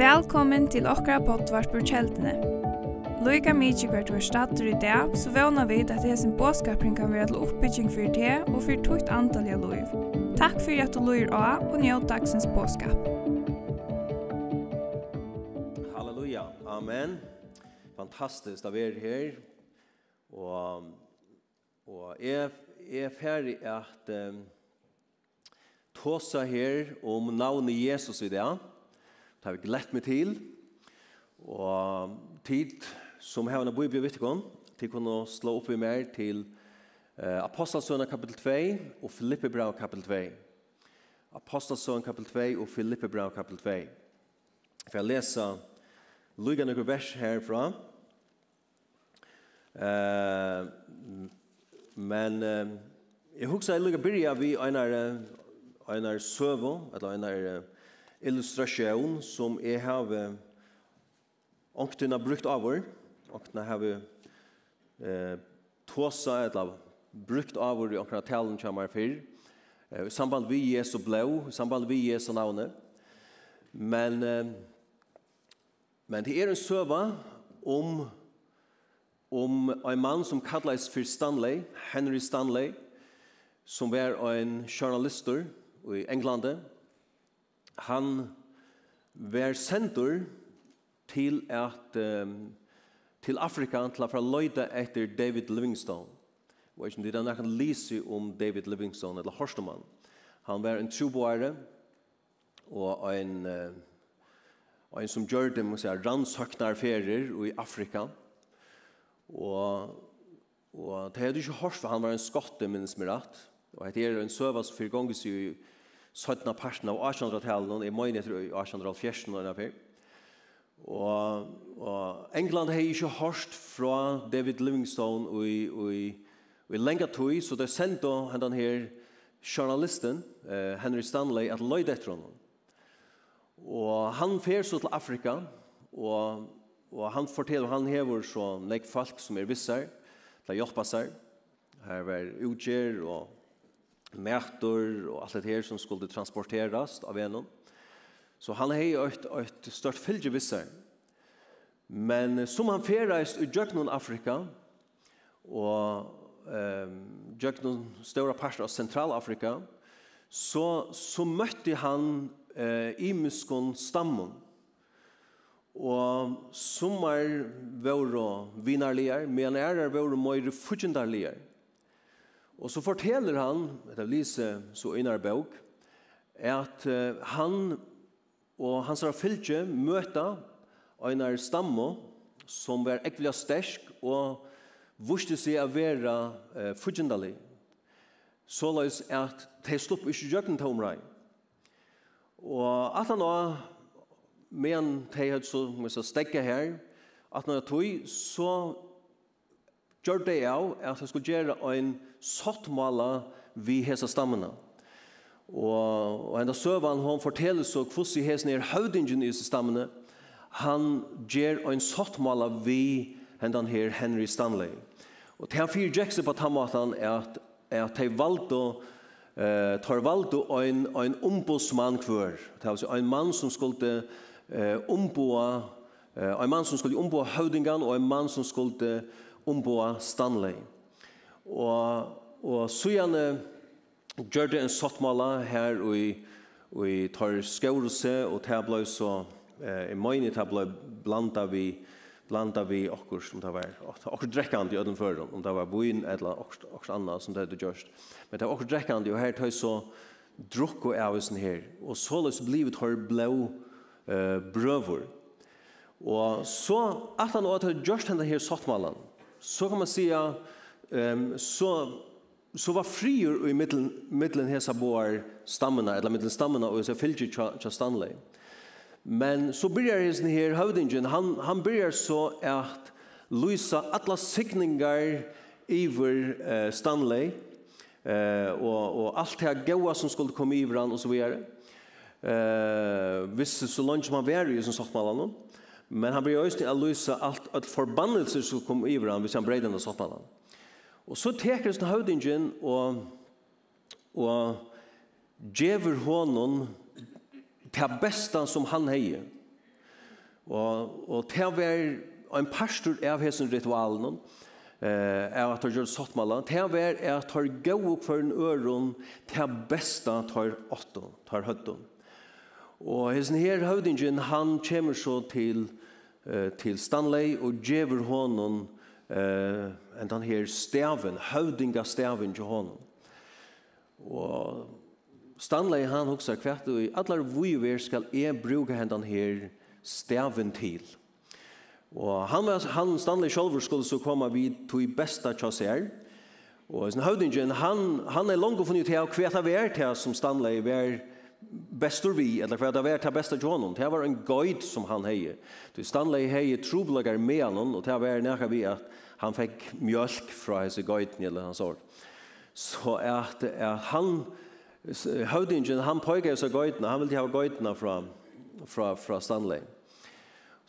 Velkommen til okra potvart på kjeldene. Loika mykje hvert var stater i dag, så vana vid at hesen båskapring kan være til oppbygging for det og fyrir tukt antalliga loiv. Takk fyrir at du loir av og njød dagsens båskap. Halleluja, amen. Fantastisk av er her. Og, og jeg, jeg er ferdig at... Um, tåsa her om navnet Jesus i det. Det har vi glett meg til. Og tid som har en bibel vet ikke til kunne slå opp i mer til eh, Apostelsønne kapitel 2 og Filippe brev kapitel 2. Apostelsønne kapitel 2 og Filippe brev kapitel 2. For jeg leser Lugan noen vers herfra. Eh, men eh, jeg husker jeg lukker byrja vi einar einar søvo, eller einar illustrasjon som jeg har ångtene brukt av vår, ångtene har eh, tåsa eller brukt av vår i ångtene talen kommer fyr, eh, i samband vi Jesu blå, i samband vi Jesu navne. Men, eh, men det er en søva om om en mann som kallades for Stanley, Henry Stanley, som var en journalister, i Englandet. Han var sendur til at um, til Afrika til at løyta etter David Livingstone. Og ikke det er nekken lise om David Livingstone, eller Horstemann. Han var en troboere og en, uh, en som gjør det, må si, rannsøknar ferier i Afrika. Og, og det hadde ikke hørt, for han var en skotte, minnes meg rett. Og det er en søva som fyrir gongus i 17. parten av 1800-tallet, og jeg mener etter 1814 og det Og, og England har ikke hørt fra David Livingstone og i, og i, og i lenge tog, så det sendte han den her journalisten, uh, Henry Stanley, at løyde etter honom. Og han fer så til Afrika, og, og han forteller, han hever så nek folk som er visser, til å hjelpe seg. Her var utgjør og mätor och allt det här som skulle transporteras av en. Så han har ett, ett stort fylgje vid. Men som han färdades i Jöknon Afrika och ehm Jöknon stora parter av Centralafrika så så mötte han eh imiskon stammen. Og sommar våre vinarligar, men er våre mer fudgendarligar. Og så forteller han, etter Lise, så innar bøk, at han og hans fylgje møta einar stammo som var ekvelig stersk og vuste seg å være eh, Så Såleis at de slopp ikke gjøkken tomrei. Og at han var men de hadde så, så stekket her, at når jeg tog, så gjør det av at jeg skulle gjøre en sottmåla vi hese stammene. Og, og enda søvann han forteller så hvordan hese nere høvdingen i stammene, han gjør en sattmala vi hendan her Henry Stanley. Og til han fyrir Jackson på tammaten er at, er at de valgte eh tar valdo ein ein ombodsmann kvør. Det er ein mann som skulle eh omboa ein mann som skulle omboa høvdingan og ein mann som skulle ombå Stanley. Og, og så gjerne gjør det en sottmala her og i, og i tar skjørelse og tabla så eh, i mine tabla blanda vi blanda vi okkur som det var okkur drekkandi i öden förum om det var boin eller okkur, okkur anna som det hade gjørst men det var okkur drekkandi og her tøy så drukko og avisen her og så løs blivet har blå eh, brøver og så at han åter gjørst henne her sottmalan så kan man säga ehm så så var frier i mitten mitten hesa boar stammarna eller mitten stammarna och så fyllde ju Stanley. Men så börjar hesen här Hövdingen han han börjar så att Luisa alla signingar iver uh, Stanley eh uh, och och allt det goda som skulle komma i han och så vidare. Eh uh, visst så långt man var ju som sagt man annorlunda. Men han blir just å lyse alt, alt forbannelser som kom i hverandre hvis han breder den og sånn. Og så teker han høvdingen og, og djever honom til beste som han heier. Og, og til å være en pastor av hessen ritualen eh är att göra sottmala, till var är att ta gå opp för en öron till bästa tar åtta tar hödden. Och hessen her høvdingen, han kommer så till eh, til Stanley og gjever honom eh, en den her staven, høvdinga staven til honom. Og Stanley han huksar kvært og i allar vuiver skal jeg bruka hendan her staven til. Og han, var, han Stanley sjálfur skulle så koma vid til besta tjasser, og sin høvdingen, han, han er langt funnet til hva det er til som Stanley var bestur vi, eller hva det var til besta Johnon. Det var en guide som han hei. Du Stanley hei trobelagar med han, og det var nekka vi at han fikk mjölk fra hese guiden, eller hans ord. Så at, at han, høvdingen, han pågå seg guidene, han ville ha guidene fra, fra, fra Stanley.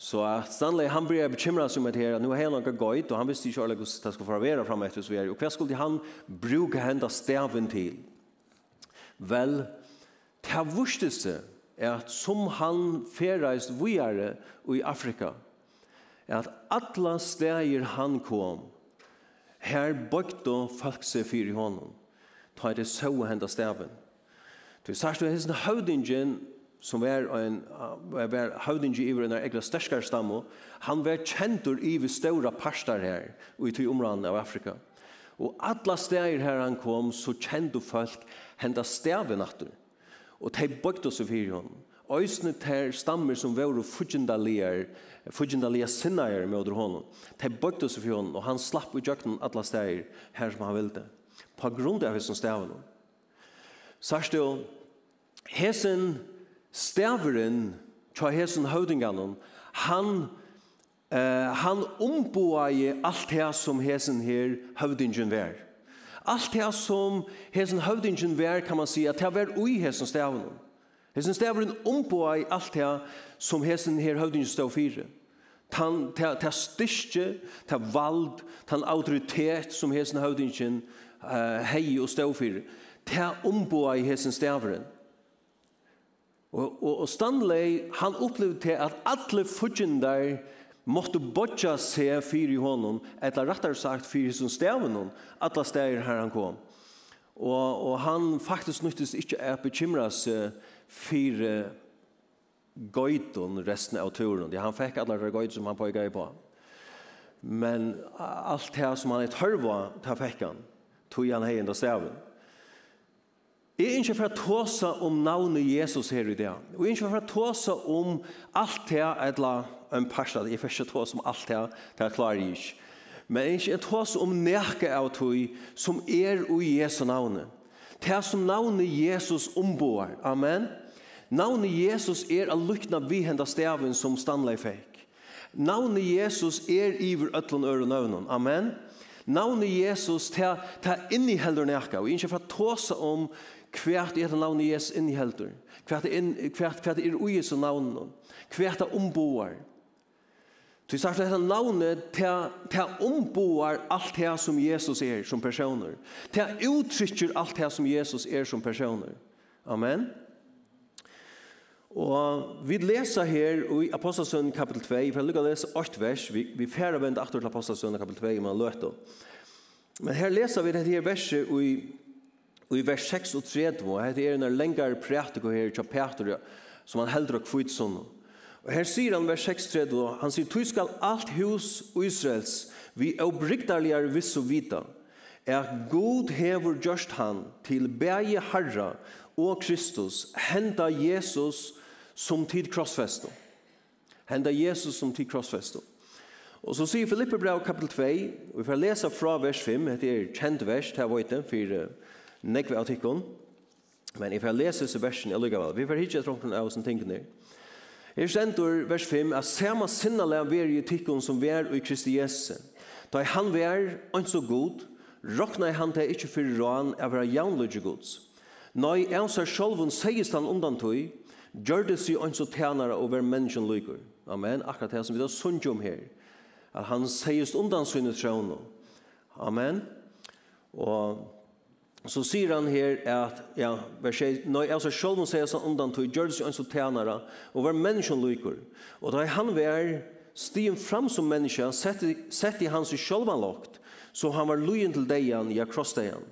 Så at Stanley, han blir bekymret som et her, nå har han noen guide, og han visste ikke alle hvordan det skulle forvere frem etter. Og hva skulle han bruke hendet staven til? Vel, well, Det vursteste er at som han ferreist vujare i Afrika, er at alla steger han kom, her bøkte folk seg fyr i hånden, ta det så henda staven. Du sagt du hesten høvdingen som var en var høvdingi i en egla sterskar stammo, han var kjentur i vi stora parstar her og i tog områden av Afrika. Og alla steger her han kom, så kjente folk henda staven atter og de bøkte oss for henne. Øysene ter stammer som var og fudgjendalier, fudgjendalier sinnager med under hånden. De bøkte oss for henne, og han slapp ut jøkken alle steder her som han ville. På grunn av hessen stavene. Sørste jo, hesen staveren, tja hesen høvdingene, han Uh, han omboa i alt det som hesen her høvdingen vær. Alt det som hesen høvdingen vær, kan man si, at det var ui hesen stavnen. Hesen stavnen omboa i alt det som hesen her høvdingen stav fire. Tan, ta, ta styrke, ta vald, tan autoritet som hesen høvdingen uh, hei og stav fire. Ta omboa i hesen stavnen. Og, og, og Stanley, han opplevde til at alle fudgjendar måtte bodja seg fyr i honom, eller rettare sagt fyr i sin steven hon, steder her han kom. Og, og han faktisk nyttes ikke er bekymra seg fyr gøyton resten av turen. Han fikk alle gøyton som han pågå på. Men alt det som han er tørva, det fikk han. Tog han hei enda steven. Jeg er ikke for å tåse om navnet Jesus her i dag. Jeg er ikke for å tåse om alt det, eller en parst. Jeg får ikke ta om alt det her klarer jeg ikke. Men jeg ikke ta om nærke av tog som er og Jesu navnet. Det som navnet Jesus ombår. Amen. Navnet Jesus er å lukne vi hendet staven som Stanley fikk. Navnet Jesus er iver ötlun øre navnet. Amen. Navnet Jesus til, ta inn nærke. heldur jeg Og ikke for tåsa om kvært er navnet Jesus inn i heldur. Kvært er, kvært, kvært er ui Jesu navnen. Kvært er omboar. Du sagt at dette navnet til till omboar alt det som Jesus er som personer. Till uttrycker alt det som Jesus er som personer. Amen. Og vi leser her i Apostelsøn kapitel 2, for jeg lukker å lese 8 vers, vi, vi færre vent aktor til Apostelsøn kapitel 2, man løter. Men her leser vi dette her verset i, i vers 6 og 3, og dette er en lengre prætiko her, som Peter, som han heldur og kvitt sånn. Og her sier han vers 6-3, han sier, «Tu skal alt hus Israels, vi obriktarligare viss og vita, er God hever gjørst han til bæge Herra og Kristus, henda Jesus som tid krossfesto. Henda Jesus som tid krossfesto. Og så sier Filippe brev kapitel 2, og vi får lese fra vers 5, det er kjent vers, det er vøyte, for nekve artikken, men jeg får lese disse versene, jeg lykker vel. Vi får hitje tronken av oss en ting ned. Her stendur vers 5 at sama sinnalega veri i tikkun som ver i Kristi Jesu. Da han ver, og så god, rokna han til ikkje fyrir råan av vera jaunløgge gods. Nei, er seg sjolvun segist han undan tøy, gjør det seg og så tænare og vær menneskjen. Amen, akkurat det som vi da sunnje om her. At han segist undan sinne trån. Amen. Og så sier han her at ja, vers 6, «Nei, altså selv om sier sånn undan tog, gjør det seg en som tjenere, og var menneskjen lykker. Og da han var stien fram som menneske, sett, i hans sjølvan lagt, så han var løyen til deg igjen, ja, kross deg igjen.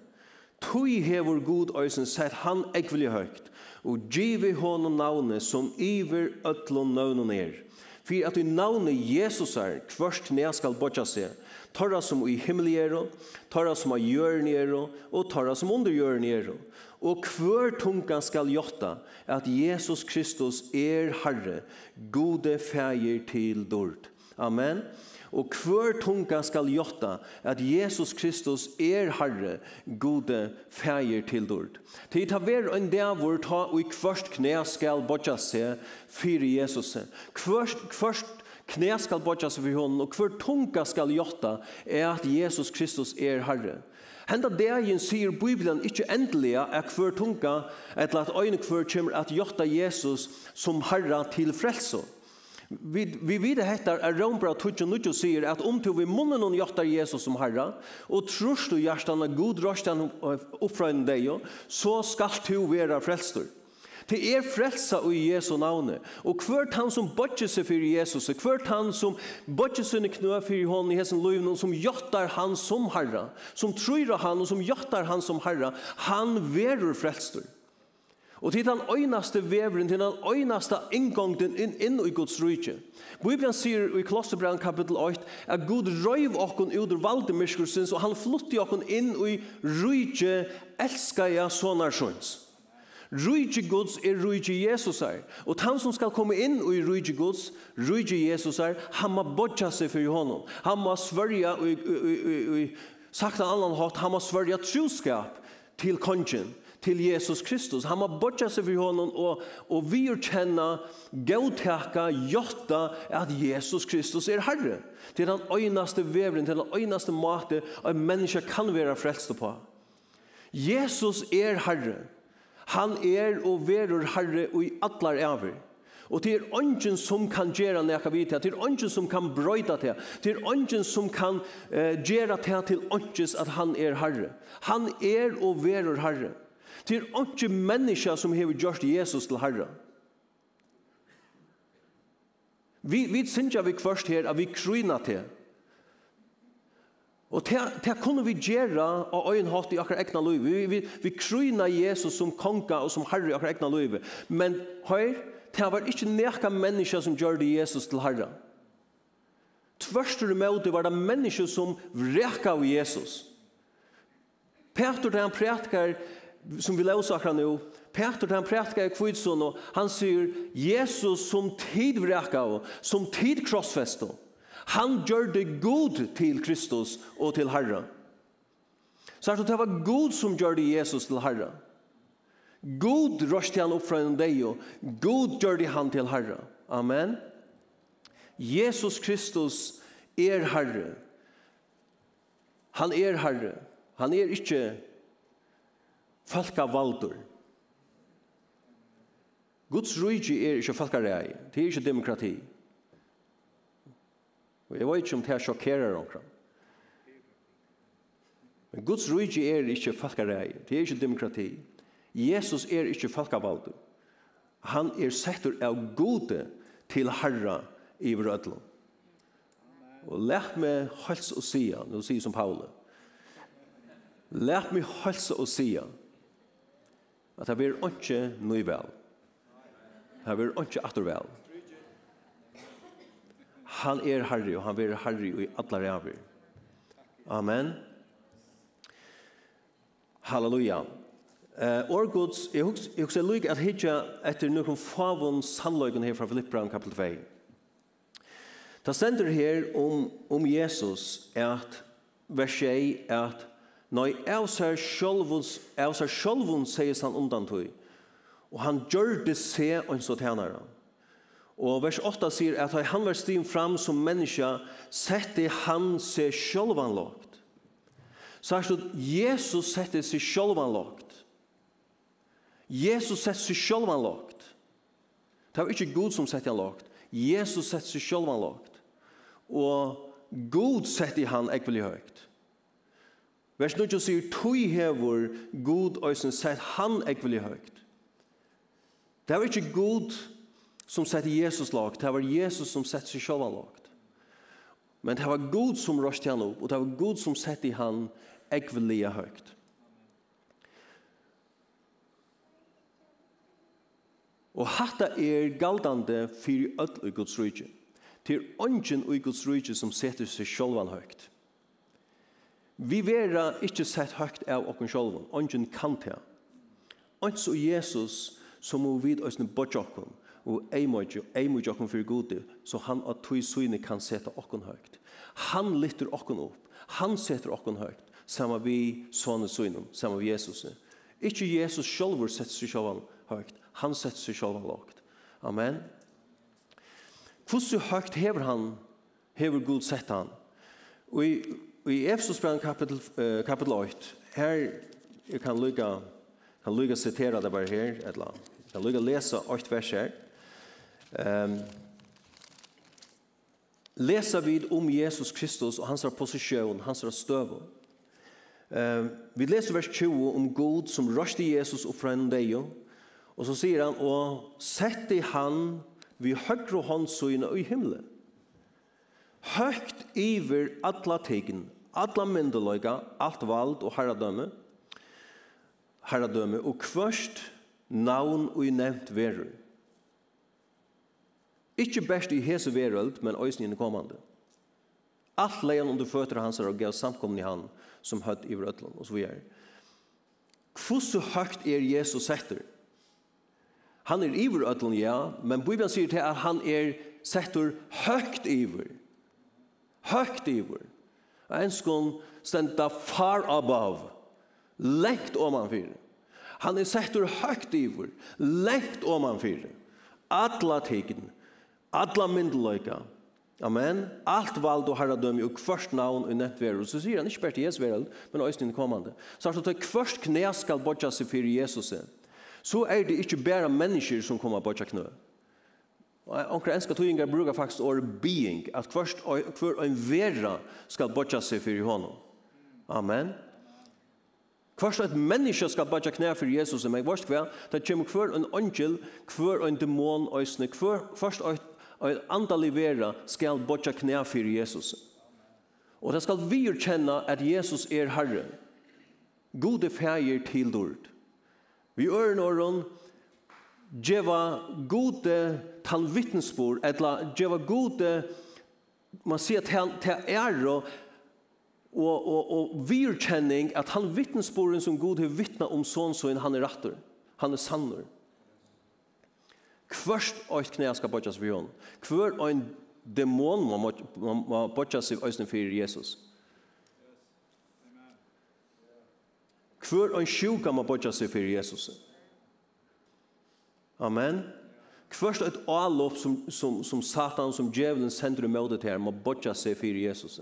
Tog hever god øysen, sett han ekvelig høyt, og giv i hånden navnet som iver øtlån navnen er. For at i navnet Jesus er, kvørst ned skal bortja seg, Torra som i himmeliero, torra som av er, og torra som under jörniero. Og hver tunga skal jotta at Jesus Kristus er Herre, gode fægir til dord. Amen. Og hver tunga skal jotta at Jesus Kristus er Herre, gode fægir til dord. Til ta ver en dævor ta og i kvørst knæ skal bodja seg fyrir Jesus. Kvørst, kvørst Knæ skal bodja seg for hånden, og hver tunga skal jotta er at Jesus Kristus er Herre. Henda dagen sier Bibelen ikke endelig at hver tunga, at at øyne hver kommer at jotta Jesus som Herre til frelse. Vi, vi vet hettar er Rombra 29 säger at om til vi munnen hon jottar Jesus som Herre, og trust du hjärtan av god røstan uppfrån dig så skal du vara frelstur. Det er frelsa i Jesu navne. Og hvert han som bodger seg for Jesus, og hvert han som bodger sine knø for hånden i hessen løven, og som gjøttar han som herra, som tror han, og som gjøttar han som herra, han verur frelstur. Og til den øynaste veveren, til den øynaste inngången inn, inn i Guds rydtje. Bibelen sier i Klosterbrand kapittel 8 at Gud røyv okken ut ur valdemyrskursens, og han flytter okken inn i rydtje elskaja sonarsjons. Rujtje Guds er rujtje Jesus er. Og han som skal komme inn i rujtje Guds, rujtje Jesus er, han må bodja seg for honom. Han må svørja, sagt en annan hatt, han må svørja troskap til kongen, til Jesus Kristus. Han må bodja seg for honom og, og vi er kjenne, gautekka, jotta, at Jesus Kristus er Herre. Det er den øynaste vevren, til den øynaste mate en menneske kan være frelst på. Jesus er Herre. Han er og verur herre og i atlar æver. Og det er ånden som kan gjøre nekka vidt det. Det er ånden som kan brøyda det. Det er ånden som kan uh, gjøre det til åndes at han er herre. Han er og verur herre. Det er ånden mennesker som har gjort Jesus til herre. Vi, vi synes vi først her at vi kryner til. Og det, kunne vi gjøre av øynhatt i akkurat egna liv. Vi, vi, vi kryna Jesus som konga og som herre i akkurat egna liv. Men høyr, det var ikke nekka menneska som gjør det Jesus til herre. Tvørstur med det var det menneska som vreka av Jesus. Peter, han prætkar, som vi lausa akkurat nå, Peter han prætkar i kvitsun og han sier Jesus som tid vreka av, som tid krossfesto. Han gjør det god til Kristus og til Herre. Så er det var god som gjør det Jesus til Herre. God røste han opp fra en deg, og god gjør det han til Herre. Amen. Jesus Kristus er Herre. Han er Herre. Han er ikke falkavaldur. Guds rujtje er ikke falkarei. Det er ikke demokrati. Og jeg vet ikke om det er sjokkerer omkring. Men Guds rujtje er ikke falkarei, det er ikke demokrati. Jesus er ikke falkavaldu. Han er settur av gode til herra i vrødlom. Og lært meg hals og sia, nå sier som Paule. Lært meg hals og sia at det blir ikke nøyvel. Det blir ikke attervel. Han er herre, og han vil herre i alle ræver. Amen. Halleluja. Eh, uh, og Guds, jeg husker, husker lykke at hitja etter noen favon sannløyken her fra Filippran kapitel 2. Det stender her om, om Jesus at vers 6 at Nei, av seg sjølvun, av seg sjølvun, sier han undan tog, og han gjør det se og en så tjenere. Han Og vers 8 sier at han var stim fram som menneske, sette han seg sjølvan lagt. Så er det Jesus sette seg sjølvan lagt. Jesus sette seg sjølvan lagt. Det var ikke Gud som sette han lagt. Jesus sette seg sjølvan lagt. Og Gud sette han ekvelig høyt. Vers 9 sier, tog hever Gud øysen sett han ekvelig høyt. Det var ikke Gud som som sette Jesus lagt. Det var Jesus som sette seg selv lagt. Men det var Gud som røst han opp, og det var Gud som sette i han ekvelige høyt. Og hatta er galdande fyrir öll i Guds rujtje. Til ongen i Guds rujtje som setter seg sjolvan høyt. Vi vera ikkje sett høgt av okken sjolvan. Ongen kan ta. Ongs og Jesus som må vid oss bort okken og eimodje, eimodje okken fyrir gode, så han at tog syne kan setta okken høgt. Han lytter okken opp, han setter okken høgt, sama vi sånne syne, sama vi Jesus. Ikke Jesus sjálfur setter seg sjálfan høgt, han setter seg sjálfan lågt. Amen. Hvordan høgt hever han, hever Gud sett han? Og i, i Efsos brann kapitel, uh, kapitel 8, her jeg kan lukka, kan lukka sitera det bare her, et eller annet. Jeg kan lukka lesa 8 vers her. Um, lesa vid om Jesus Kristus og hans posisjon, hans støv. Um, vi leser vers 20 om God som røste Jesus opp fra en deio, og så sier han, og sette han vi høyre håndsøyene i himmelen. Högt iver alla tegen, alla myndeløyga, alt vald og herradømme, herradømme, og kvørst navn og i nevnt verur. Ikke best i hese verøld, men øysen i kommande. Alt leian under fötter hans og gav samkommen i han som høtt i vrøtlen, og så videre. så høgt er Jesus setter? Han er i vrøtlen, ja, men Bibelen sier til at han er settur høgt iver. Høgt iver. En skån stenda far above, lengt oman fyrir. Han er settur høgt iver, lengt oman fyrir. Atla tegn, Alla myndeløyka. Amen. Alt vald og dømi og kvørst navn og nevnt veru. Så sier han ikke bare til Jesu verald, men også den kommande. Så han det kvørst knæ skal bodja seg for Jesus. Så er det ikke bare mennesker som kommer bodja knø. Onkra enska tøyingar brukar faktisk or being, at kvørst hver en vera skal bodja seg fyrir honom. Amen. Kvørst et menneske skal bodja knæ for Jesus, men kvørst hver, det kommer hver en angel, hver en demon, hver først et og en andalig vera skal bortja knæ for Jesus. Og det skal vi kjenne at Jesus er Herre. Gode feir til dord. Vi øren åren, djeva gode tan talvittnesbor, etla djeva gode, man sier til, til ære, og, og, og virkjenning at han vittnesboren som Gud har vittna om sånn så han er rattor, han er sanner. Kvørst og knæ skal bodjas for hon. Kvør og en dæmon må bodjas seg øysen fyrir Jesus. Kvør og en sjuka må bodjas seg fyrir Jesus. Amen. Kvørst et avlopp som, som, som Satan, som djevelen sender i møte til her, må bodjas seg fyrir Jesus.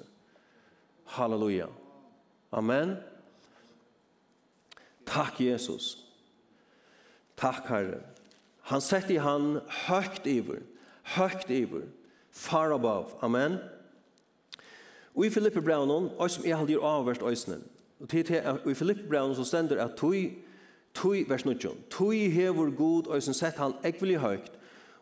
Halleluja. Amen. Takk, Jesus. Takk, Herre. Han sette han høgt iver, høgt iver, far above, amen. Og i Filippe Braunen, og som jeg haldir avverst øysene, og til i Filippe Braunen så stender at tui, tui, vers 19, tui hevur god øysen sett han ekvelig høgt,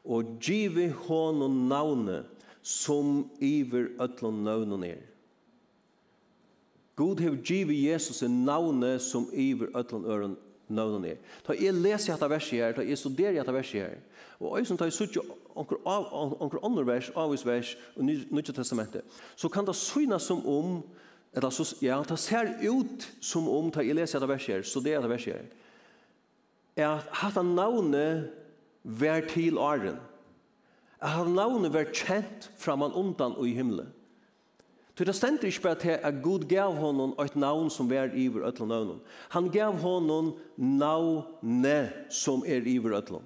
og givi honom navne som iver ötlon navnon er. God hevur givi Jesus en navne som iver ötlon øron nøvnen er. Ta jeg leser dette verset her, ta jeg studerer dette verset her. Og jeg som tar jeg suttje onker andre vers, avvis vers, og Nye Testamentet, så kan det syne som om, eller så, ja, det ser ut som om, ta jeg leser dette verset her, studerer dette verset her, er at hatt han navnet vær til åren. At hatt navnet vær kjent fra man undan og i himmelen. Så det stender ikke bare til at Gud gav honom et navn som er iver øtlån navn. Han gav honom navne som er iver øtlån.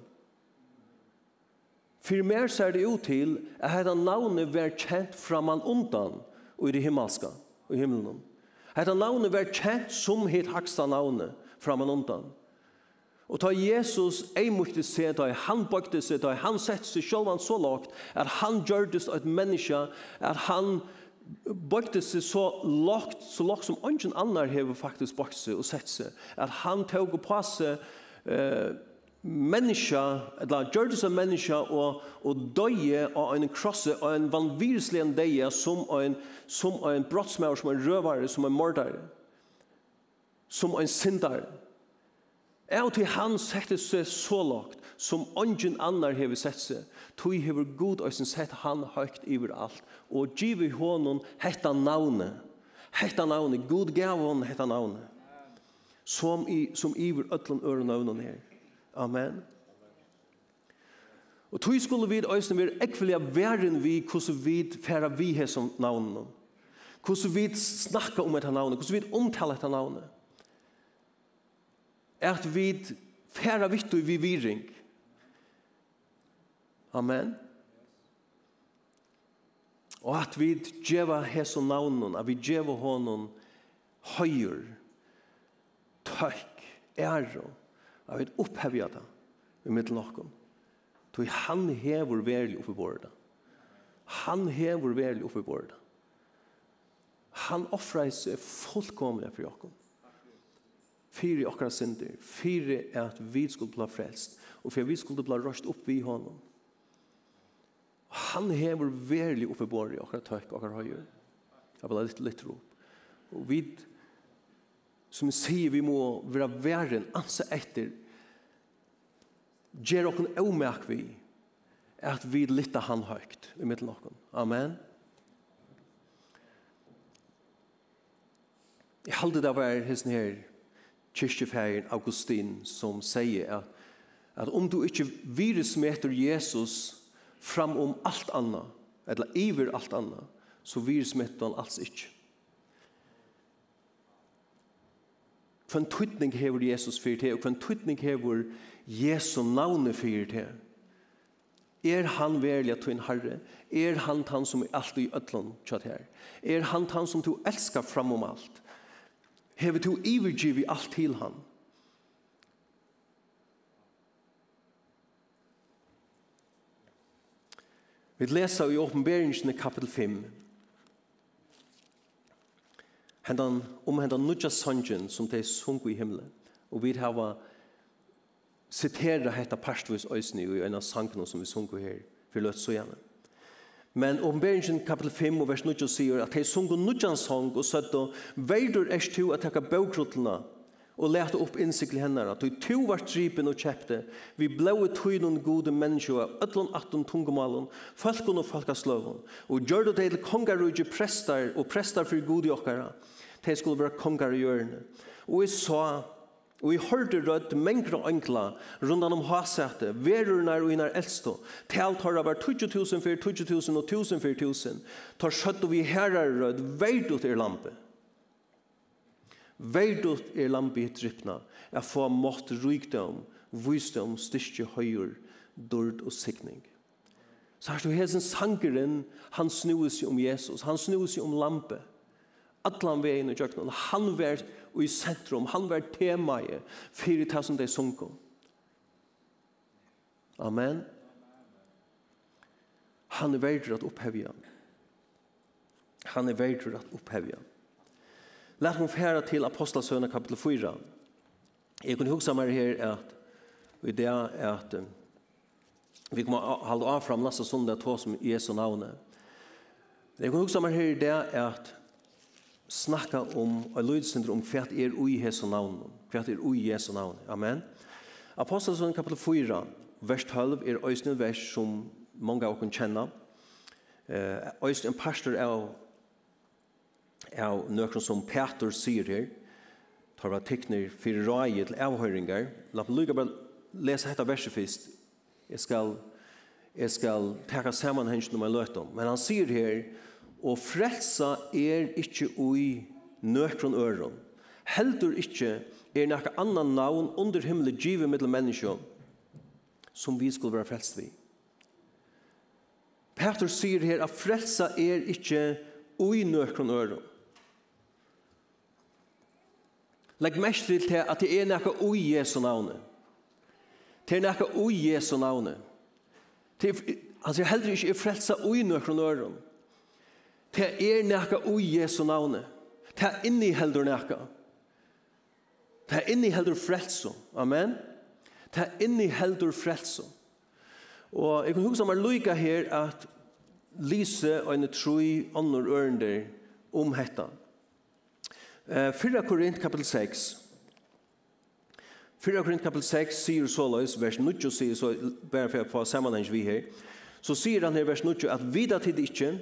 For mer ser det ut til at dette navnet var kjent fra man undan og i det himmelska, og i himmelen. Dette navnet var kjent som hitt haksta navnet fra man undan. Og ta Jesus ei måtte se, ta han bøkte seg, ta han sette seg sjølvan så lagt, at han gjørtes et menneske, at han gjørtes bøkte seg så lagt, så lagt som ingen annar hever faktisk bøkt seg og sett seg, at han tog og på seg eh, menneska, eller gjør det som menneska og, og døye av en krosse og en vanvirslig en døye som en, som en brottsmær, som en røvare, som en mordare, som en syndare. Er og til han sette seg så lagt som ingen annar hever sett seg tog hever god og sett han høyt iver alt, og giv i hånden hetta navne, hetta navne, god gav hon hetta navne, som, i, som iver ötlen øre navnet her. Amen. Og tog skulle vi øyne være ekvelige verden vi, hvordan vi færa vi her som navnet, hvordan vi snakka om etter navnet, hvordan vi omtaler etter navnet, at vi færa vitt og vi viring, vi Amen. Og at vi djeva Jesu navnen, at vi djeva honom høyr, tøyk, ære, at vi opphevja det i mitt lakken. Toi han hever verlig oppi borda. Han hever verlig oppi borda. Han offrar seg fullkomlig for okkom. Fyre okkara synder, fyre at vi skulle bli frelst, og for at vi skulle bli røst opp vi honom. Han hever verlig oppe i båret i akkurat tøk, akkurat høyer. Jeg vil ha litt litt ro. Og vi, som sier, vi må være verden, anse etter, gjør dere omerk vi, at vi lytter han høyt i midten av Amen. Jeg halte det var hesten her, kyrkjefæren Augustin, som sier at, at om du ikke virus møter Jesus, fram om allt anna, eller iver allt anna, så virusmettan alls ikkje. en tydning hever Jesus fyrir til, og kva en tydning hever Jesu navne fyrir til. Er han verlig at du en herre? Er han han som er alt i ødlån kjøtt her? Er han han som du elskar fram om alt? Hever du ivergiv i alt til han? Vi leser i åpenberingen i kapitel 5. Hendan, om hendan nudja sanjen som de sungu i himmelen. Og vi har citera hetta parstvis øysni i en av sangene som vi sungu her, for løt så gjerne. Men åpenberingen kapitel 5 og vers 9 sier at de sungu nudjan sang og søtta «Veidur erst du at takka bøkruttelna og leta opp innsikli hennara, tog to var tripen og kjepte, vi blaue tøynun gode menneskje menneskjua, ötlun attun tungumalun, falkun og falkasløvun, og gjør det til kongarugje prestar og prestar for gode okkara, de skulle være kongar i hjørne. Og jeg sa, og jeg hørte rødt mengre og enkla rundan om hasete, verurnar og innar eldstå, talt har det vært 20.000 for 20.000 og 1000 for 1000, tar skjøtt og vi herrer rødt, veit ut er lampe. Verdut er lampe i trippna, er få mått rykdom, visdom, styrke høyur, dord og sikning. Så her står hesen sangeren, han snuer seg om Jesus, han snuer seg om lampe. Atlan vi er inne i kjøkkenen, han var i sentrum, han var temaet, fyrir ta som de sunko. Amen. Han er verdur at opphevja. Han er verdur at opphevja. Lät hon färra till Apostlesöna kapitel 4. Jag kunde huxa mig här att i det är att vi kommer hålla av fram nästa söndag att som Jesu namn. Jag kunde huxa mig här det är att snacka om och lydssyndrom om kvärt er i Jesu navn. Kvärt er i Jesu navn. Amen. Apostlesöna kapitel 4 vers 12 er ösnen vers som många av oss känner. Eh, ösnen pastor är av nøkron som Peter sier her, tar var tekner for røye til avhøringer. La meg lykke bare lese dette verset først. Jeg skal, jeg skal takke sammenhengen om jeg løter om. Men han sier her, og frelsa er ikke ui nøkron øron. Heldur ikke er nekka annan navn under himmelig givet middel menneskje som vi skulle være frelst vi. Peter sier her at frelsa er ikke ui nøkron øron. Legg mest til til at det er nekka ui Jesu navnet. Det er nekka ui Jesu navnet. Det er, han sier heller ikke er frelsa ui nøkron øron. Det er nekka ui Jesu navne. Det er inni heldur nekka. Det er inni heldur frelso. Amen. Det er inni heldur frelso. Og jeg kan huske meg lyka her at Lise og en troi ånder ørender om hetta. 4 Korint kapitel 6. 4 Korint kapitel 6 sier så løs, vers 9 sier så, bare for å få sammenheng vi her, så sier han her vers 9 at vida tid ikke,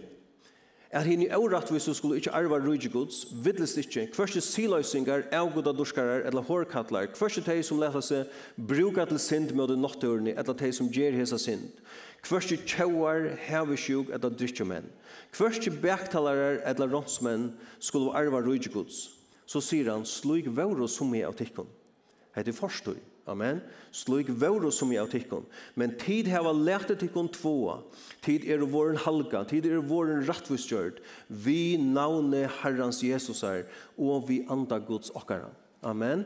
at hinn i årattvis så skulle ikke arva rydde gods, vidlest ikke, kvørste siløysingar, avgoda dorskarar, eller hårkattlar, kvørste teg som leta seg bruka til synd med nåttørene, eller teg som gjer hesa synd. Kvørst tjóar hevi sjúk at drikkjumenn. Kvørst bæktalarar at ronsmenn skulu arva rúgjuguds. Så sier han, slug våro som er av tikkun. Hette forstøy. Amen. Slug våro som er av tikkun. Men tid heva lærte tikkun tvåa. Tid er våren halga. Tid er våren rattvistgjørt. Vi navne Herrans Jesusar og vi anda Guds okkara. Amen.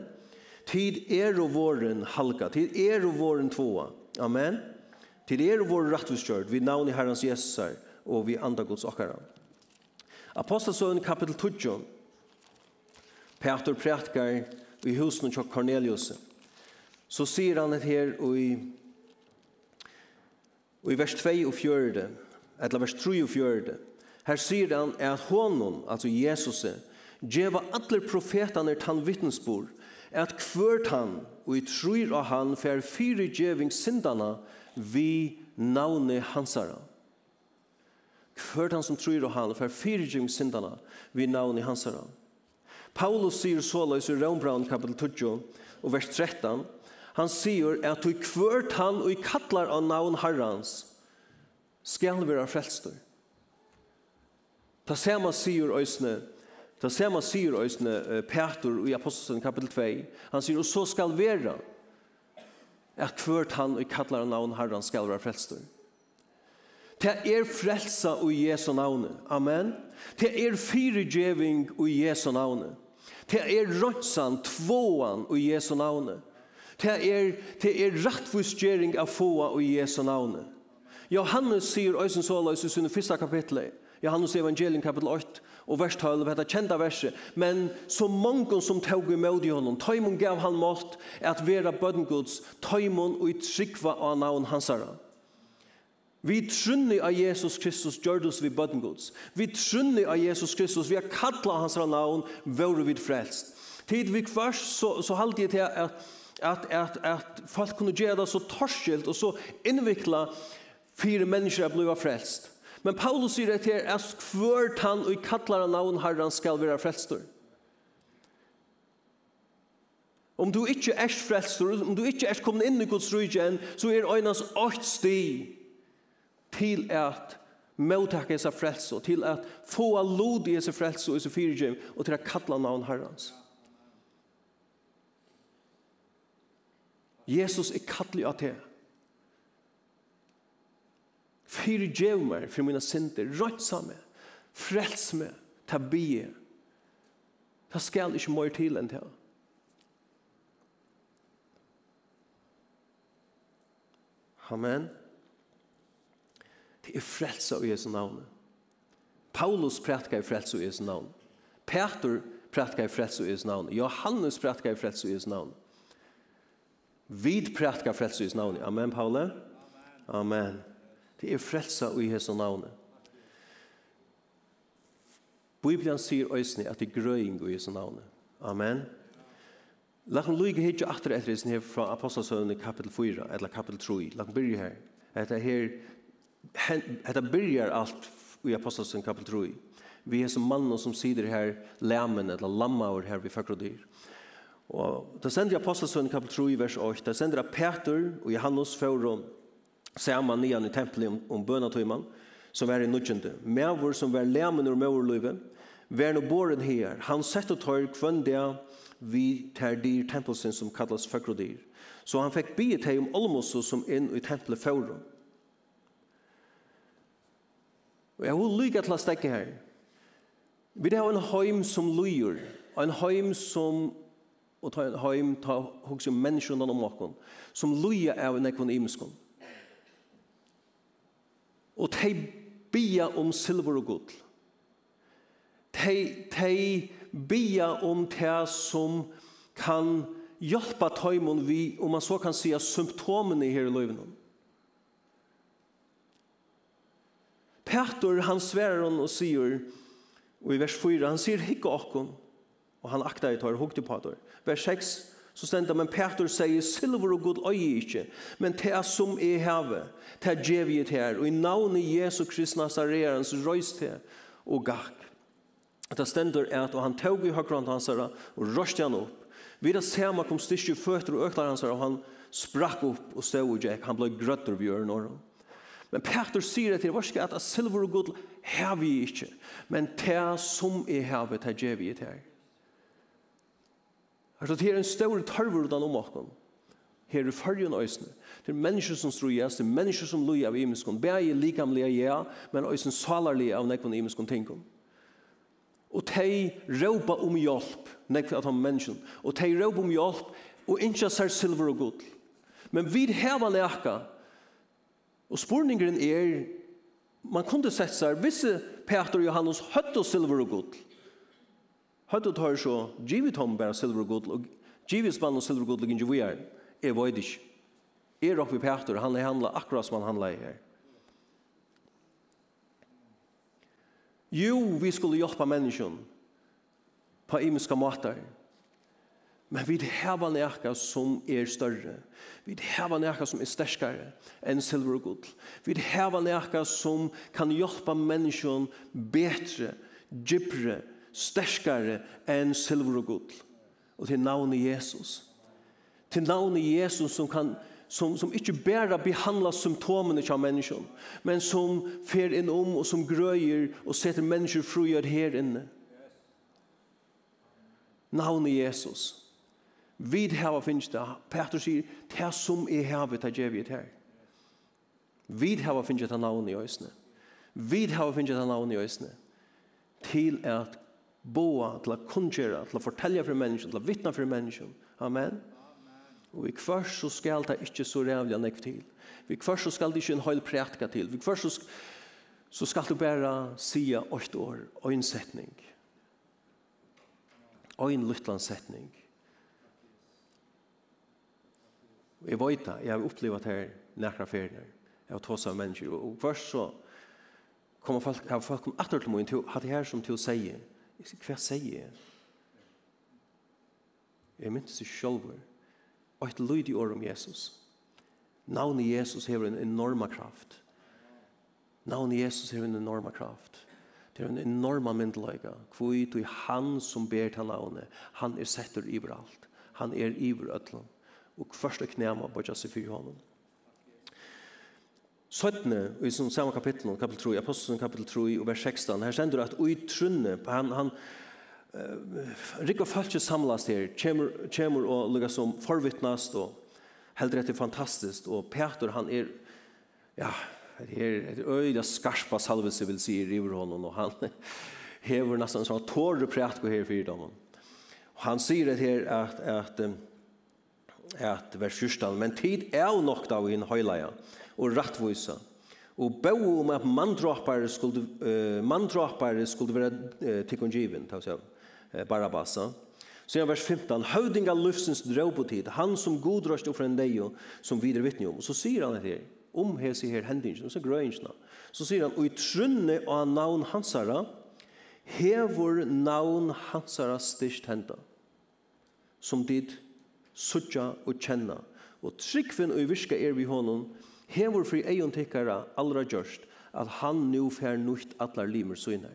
Tid er våren halga. Tid er våren tvåa. Amen. Til er vår rettviskjørt, vi navn i Herrens Jesusar, og vi andra Guds okkara. Apostelsøen kapitel 2, Peter prætkar i husen til Cornelius, så sier han det her i, i vers 2 og 4, eller vers 3 og 4, her sier han at honom, altså Jesus, djeva atler profetane tann vittnesbord, at kvørt han, og i trur av han, for fyre djeving syndana, og vi navne hansara. Hvert han som tror og han, for fyrtjum syndana, vi navne hansara. Paulus sier såleis i Rombraun kapitel 20 og vers 13, han sier at du kvørt han og kallar av navn herrans, skal være frelstor. Ta sema sier òsne, ta sema sier øysene Petur i Apostelsen kapitel 2, han sier, og så skal vera, at hvert han og kallar av navn herran skal være frelstor. Det er frelsa i Jesu navne. Amen. Det er fyrigjeving i Jesu navne. Det er rønsan, tvåan i Jesu navne. Det er, det er rettfusgjering av fåa i Jesu navne. Johannes sier øysen så løs i sin første kapittel, Johannes evangelium kapitel 8 og vers 12, dette kjenta verset, men så mange som tog imod i honom, tøymon gav han mått at vera bødengods, tøymon og i trykva av navn hans herre. Vi trunni av Jesus Kristus gjør vi bødengods. Vi trunni av Jesus Kristus, vi har kattla hans herre navn, vore vi frelst. Tid vi kvars, så, så halte jeg til at, at, at, at folk kunne gjøre det så torskilt og så innvikla fire mennesker er blod frelst. Men Paulus sier det her, at kvørt han og kattler av navn herren skal være frelstor. Om du ikke er frelstor, om du ikke er kommet inn i Guds rydgen, så er øynens åkt sti til at mottakke seg frelso, til at få lod i seg frelso i seg fyrtjum, og til at kalla navn herrens. Jesus er kattelig av det. Fyre djev meg for mine synder. Rønsa meg. Frels meg. Ta bie. Ta skal ikke mer til enn til. Amen. Det er frelsa i Jesu navn. Paulus prætka i frelsa i Jesu navn. Peter prætka i frelsa i Jesu navn. Johannes prætka i frelsa i Jesu navn. Vid prætka frelsa i Jesu navn. Amen, Paule. Amen. Amen. Det er frelsa i Jesu navnet. Bibelen sier òsne at det er grøying i Jesu navnet. Amen. Lakken lyge hitje atter etter eisen her fra Apostelsøvnet kapitel 4, eller kapitel 3. Lakken byrje her. Etter her, etter byrjar alt i Apostelsøvnet kapitel 3. Vi er som mannen som sider her lammen, eller lammaur her vi fakro dyr. Og da sender Apostelsøvnet kapitel 3, vers 8. Da sender Peter og Johannes Fauron, saman nian i tempelet om, om bønatøyman, som er i nudgjende. Mævor som var lemen ur mævorløyve, vær no boren her. Han sett og tar kvann vi tar dyr tempelsen som kallas føkrodyr. Så han fekk biet hei om Olmosu som inn i tempelet faurum. Og jeg vil lykke til å stekke her. Vi har en heim som lyger, en heim som og ta en heim ta hugsa menneskjundan om okkon, som luja av nekvon imeskon. Og de bia om silver og gull. De, de bia om det som kan hjelpa tøymon vi, om man så kan si, symptomene her i løyven. Petor, han sverar hon og sier, og i vers 4, han sier hikka okkon, og han akta i tøyr, hukte på tøyr. Vers 6, Så stendte men Peter sier, silver og god øye ikke, men det er som er have, det er djevjet her, og i navnet Jesu Krist Nazareren, så røys det og gakk. Det stender at, og han tog i høyre hans herre, og røste han opp. Vi da ser man kom styrke føtter og økler hans herre, og han sprakk opp og stod og gikk, han ble grøtter ved øren og Men Peter sier til vår at silver og guld har vi ikke, men det som jeg havet det er djevjet her. Altså, det er en stor tørver utan om åkken. Her er en øysene. Det er mennesker som strujas, det er mennesker som loja av imenskon. Begge likamlige ja, men øysen salarlige av nekvun imenskene tenker. Og de råper om hjelp, nekvun av han menneskon. Og de råper om hjelp, og ikke ser silver og guld. Men vi heva leka, og spurningren er, man kunde sett seg, visse Peter og Johannes høtte silver og gull. Høyde og tar så, givet ham bare silver og god, og givet spann og silver og god, og ikke vi er, er vøyd ikke. Er oppe Peter, han er handla akkurat som han handla i her. Jo, vi skulle hjelpa menneskjon på imenska måter, men vi heva nekka som er større. Vi heva nekka som er sterskare enn silver og god. Vi heva nekka som kan hjelpa menneskjon betre, djupre, sterskare enn silver og gull. Og til navnet Jesus. Til navnet Jesus som kan som, som inte bara behandla symptomen av människan men som fer in om och som gröjer och sätter människor fruer här inne. Navnet Jesus. Vi hava finnes det. Peter sier, det som er havet, det gjør vi det her. Vi hava finnes det navnet i øsene. Vi hava finnes det navnet i øsene. Til at boa, til å kunngjøre, til å fortelle for mennesken, til å vittne for mennesken. Amen. Og vi kvar så skal det ikke så rævlig nek til. Vi kvar så skal det ikke en høyl prætka til. Vi kvar så, så skal du bare si åtte år, og en setning. Og en luttlandsetning. Jeg vet det, jeg har opplevd her nærkere ferier. Jeg har tåst av mennesker. Og kvart så kommer folk, har folk kom atter til meg, hatt det her som til å sige, Jeg sier, hva sier jeg? Jeg myntes ikke selv. Og et lyd i år om Jesus. Navnet Jesus har en enorma kraft. Navnet Jesus har en enorma kraft. Det er en enorma myndelega. Kvoi tog han som ber til navnet. Han er setter iver alt. Han er iver ötlom. Og først er knæma på Jassi for honom. Søttene, i som samme kapittel, kapittel 3, apostelen kapittel 3, og vers 16, her stender at ui trunne, han, han uh, rikk og samlas her, kjemur, kjemur og lukka som forvittnast, og heldur etter fantastiskt, og Peter, han er, ja, det er et øyla skarpa salvelse vil si i riverhånden, og han hever nesten en sånn tåre præt på her fyrdommen. Og han sier det her at, at, at, at vers 14, men tid er nok da i en høyleia, og rattvisa. Og bo om at mandrapare skulle, uh, mandrapare skulle være uh, tikkongivin, ta seg, uh, Barabasa. Så i vers 15, høvdinga lufsens drøvbotid, han som godrøst og en deio, som videre vittne om. Så sier han her, om hese her hendingen, så grøyingsna. Så sier han, og i trunne av navn hansara, hever navn hansara styrst henda, som dit suttja og kjenna. Og tryggvinn og virka er vi honom, hevur fri eion tekkara allra gjørst at han nu fer nukt allar limer søgnar.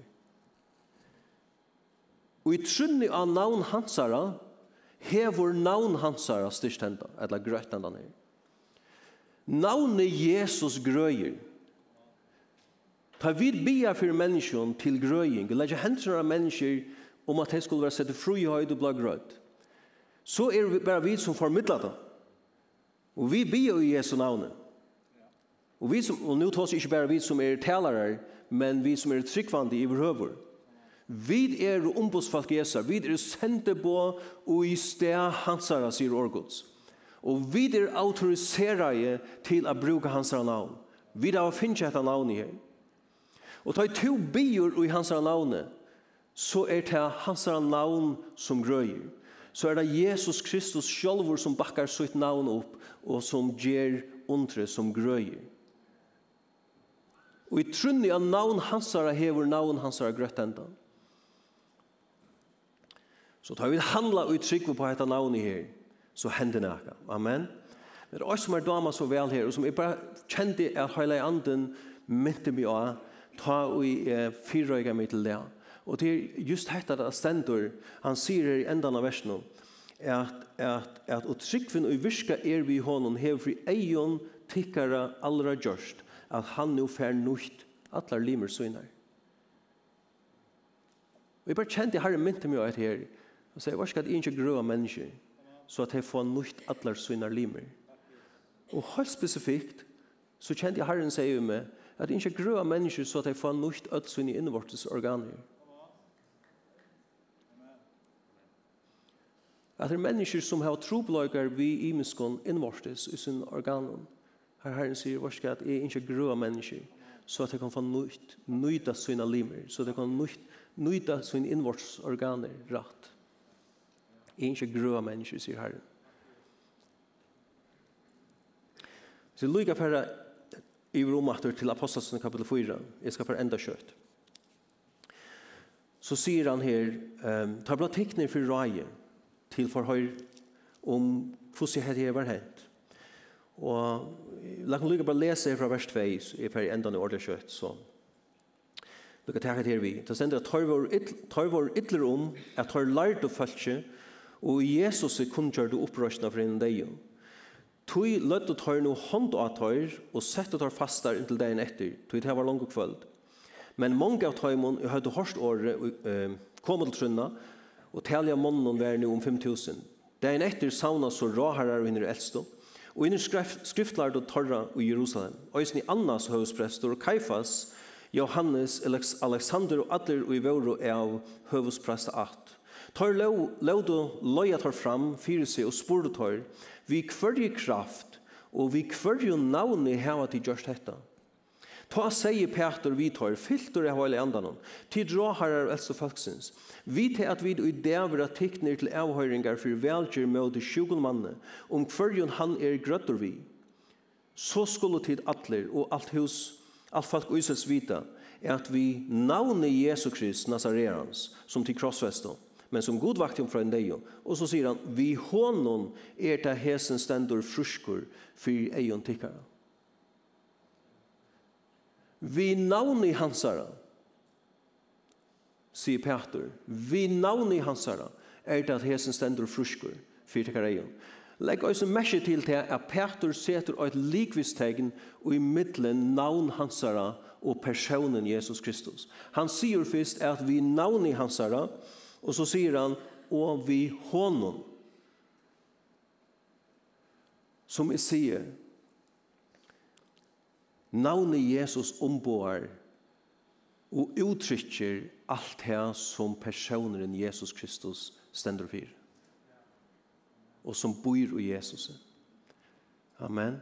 Og i trunni av navn hansara hevur navn hansara styrst henda, eller grøtt henda nere. Navnet Jesus grøyer. Ta vid bia fyrir menneskjon til grøying, leggja hendene av mennesker om at de skulle være sett fru i høyde og bla grøyt. Så er det bare vi som formidler det. Og vi bia i Jesu navnet. Og, vi som, og nå tar ikke bare vi som er talere, men vi som er tryggvande i behøver. Vi er ombudsfolk Jesu, vi er sendte på og i sted hansara, sier Årgods. Og vi er autoriserade til å bruke hansara navn. Vi er av finne etter navn i her. Og ta i to bier i hansara navnet, så er det hansara navn som grøyer. Så er det Jesus Kristus sjølver som bakkar sitt navn opp, og som ger undre som grøyer. Og i trunni av navn hansara hever navn hansara grøttendan. Så tar vi handla og uttrykker på dette navnet her, så hender det Amen. Det er oss som er dama så vel her, og som jeg bare kjente at hele anden mynte meg av, ta og eh, fyrrøyga meg til det. Og det er just dette at stendur, han sier her i endan av versen, at, at, at, og tryggvinn og virka er vi i hånden, hever fri eion tikkara allra gjørst at han nu fær nukt atlar limer søgnar. Og jeg bare kjente herre mynte meg av her, og sier, hva skal det ikke grøve mennesker, så at jeg får nukt atlar søgnar limer. Og helt spesifikt, så kjente jeg herren sier meg, at ikke grøve mennesker, så at jeg får nukt atlar søgnar innvortes organer. At det er mennesker som har trobløyger vi imenskån innvortes i sin organen. Her Herren sier vårt at jeg ikke grå mennesker, så at jeg kan få nøyt, nøyta sine limer, så at jeg kan nøyt, nøyta sine innvårdsorganer rett. Jeg er ikke grå mennesker, sier Herren. Så jeg lykker for i romater til apostelsen kapitel 4, jeg skal for enda kjøtt. Så sier han her, ta blå tekner for røye til forhøyre om hvordan dette var hendt Og la kan lukka bare lese fra vers 2, i er ferdig enda i ordet kjøtt, så lukka takk her vi. Det stender at tar vår ytler om, at tar lært og følse, og Jesus er kun kunngjør du opprørsna for en deg. Tui løtt og tar noe hånd av tar, og sett og tar fast der inntil dagen etter, tui det var langt og kvöld. Men mange av tar taimon jeg hadde hårst året kom til trunna, og talja månen var nu om 5.000. Dagen etter sauna så råharar og hinner eldstå, og inn skriftlærd og torra i Jerusalem. Øysen i Annas høvesprester, Kaifas, Johannes, Alexander og Adler og i Vøro er av høvesprester at. Tar laudu loja tar fram fyrir seg og spurdu tar vi hverje kraft og vi hverje navni heva til gjørst hetta. Ta sier Peter vi tar, fylter av hele enden hon. Tid råharar eldste folksins. Vi til at vi i dævra tikkner til avhøyringar for velgjør møte sjugon manne, om hverjon han er grøtter vi. Så skulle tid atler og alt hus, alt folk uisels vita, er at vi navnet Jesu Krist Nazarerans, som til krossvestet, men som god vakt fra en dejo. Og så sier han, vi hånden er til hesen stendur fruskur for egen tikkere. Vi navn i hansara, sier Peter, vi navn i hansara, er det at hesen stender fruskur, fyrt kareion. Legg oss en mesje til til at Peter seter et likvistegn og i middelen navn hansara og personen Jesus Kristus. Han sier først at vi navn i hansara, og så sier han, og vi honom. Som jeg sier, Navnet Jesus omboer og uttrykker alt det som personen Jesus Kristus stender for. Og som bor i Jesus. Amen.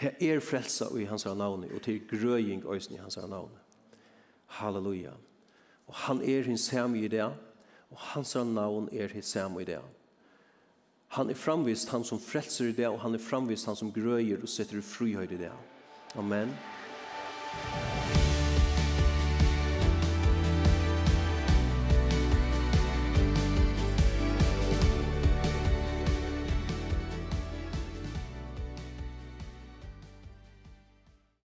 Det er frelsa i hans navn, og til grøying i hans navn. Halleluja. Og han er hans samme i det, og hans navn er hans samme i det. Han er framvist han som frelser i det og han er framvist han som grøyer og setter i frihøyde i det. Amen. Amen.